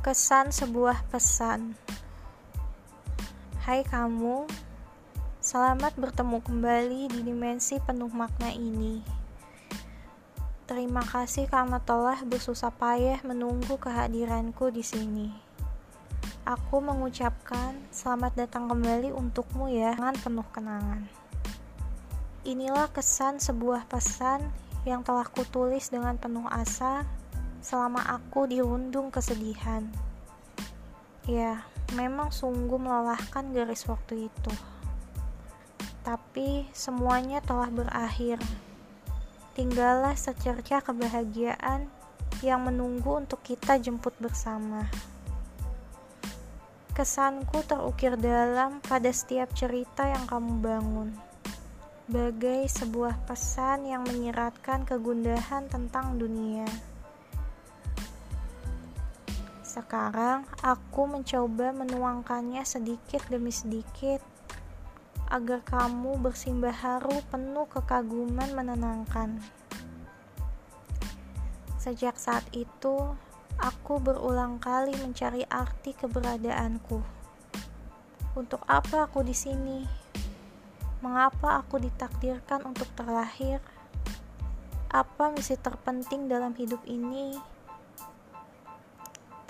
Kesan sebuah pesan. Hai kamu Selamat bertemu kembali di dimensi penuh makna ini. Terima kasih karena telah bersusah payah menunggu kehadiranku di sini. Aku mengucapkan selamat datang kembali untukmu ya dengan penuh kenangan. Inilah kesan sebuah pesan yang telah kutulis dengan penuh asa selama aku dirundung kesedihan. Ya, memang sungguh melelahkan garis waktu itu. Tapi semuanya telah berakhir. Tinggallah secerca kebahagiaan yang menunggu untuk kita jemput bersama. Kesanku terukir dalam pada setiap cerita yang kamu bangun. Bagai sebuah pesan yang menyiratkan kegundahan tentang dunia. Sekarang aku mencoba menuangkannya sedikit demi sedikit agar kamu bersimbah haru penuh kekaguman menenangkan. Sejak saat itu, aku berulang kali mencari arti keberadaanku. Untuk apa aku di sini? Mengapa aku ditakdirkan untuk terlahir? Apa misi terpenting dalam hidup ini?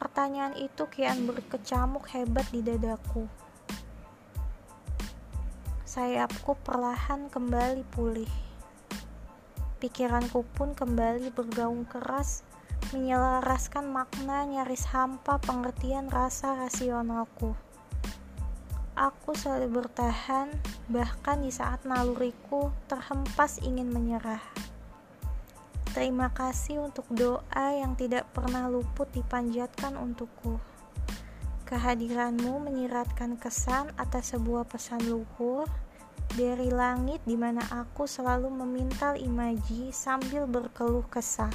Pertanyaan itu kian berkecamuk hebat di dadaku. Sayapku perlahan kembali pulih. Pikiranku pun kembali bergaung keras, menyelaraskan makna nyaris hampa pengertian rasa rasionalku. Aku selalu bertahan, bahkan di saat naluriku terhempas ingin menyerah. Terima kasih untuk doa yang tidak pernah luput dipanjatkan untukku. Kehadiranmu menyiratkan kesan atas sebuah pesan luhur dari langit di mana aku selalu memintal imaji sambil berkeluh kesah.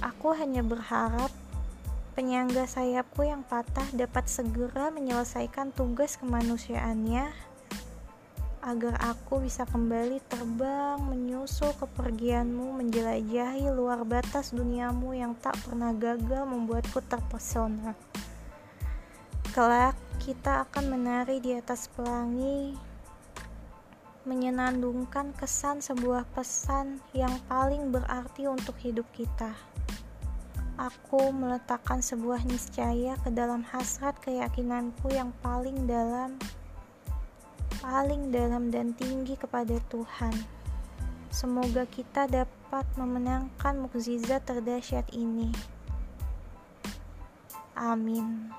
Aku hanya berharap penyangga sayapku yang patah dapat segera menyelesaikan tugas kemanusiaannya agar aku bisa kembali terbang menyusul kepergianmu menjelajahi luar batas duniamu yang tak pernah gagal membuatku terpesona. Kelak kita akan menari di atas pelangi menyenandungkan kesan sebuah pesan yang paling berarti untuk hidup kita. Aku meletakkan sebuah niscaya ke dalam hasrat keyakinanku yang paling dalam paling dalam dan tinggi kepada Tuhan. Semoga kita dapat memenangkan mukjizat terdahsyat ini. Amin.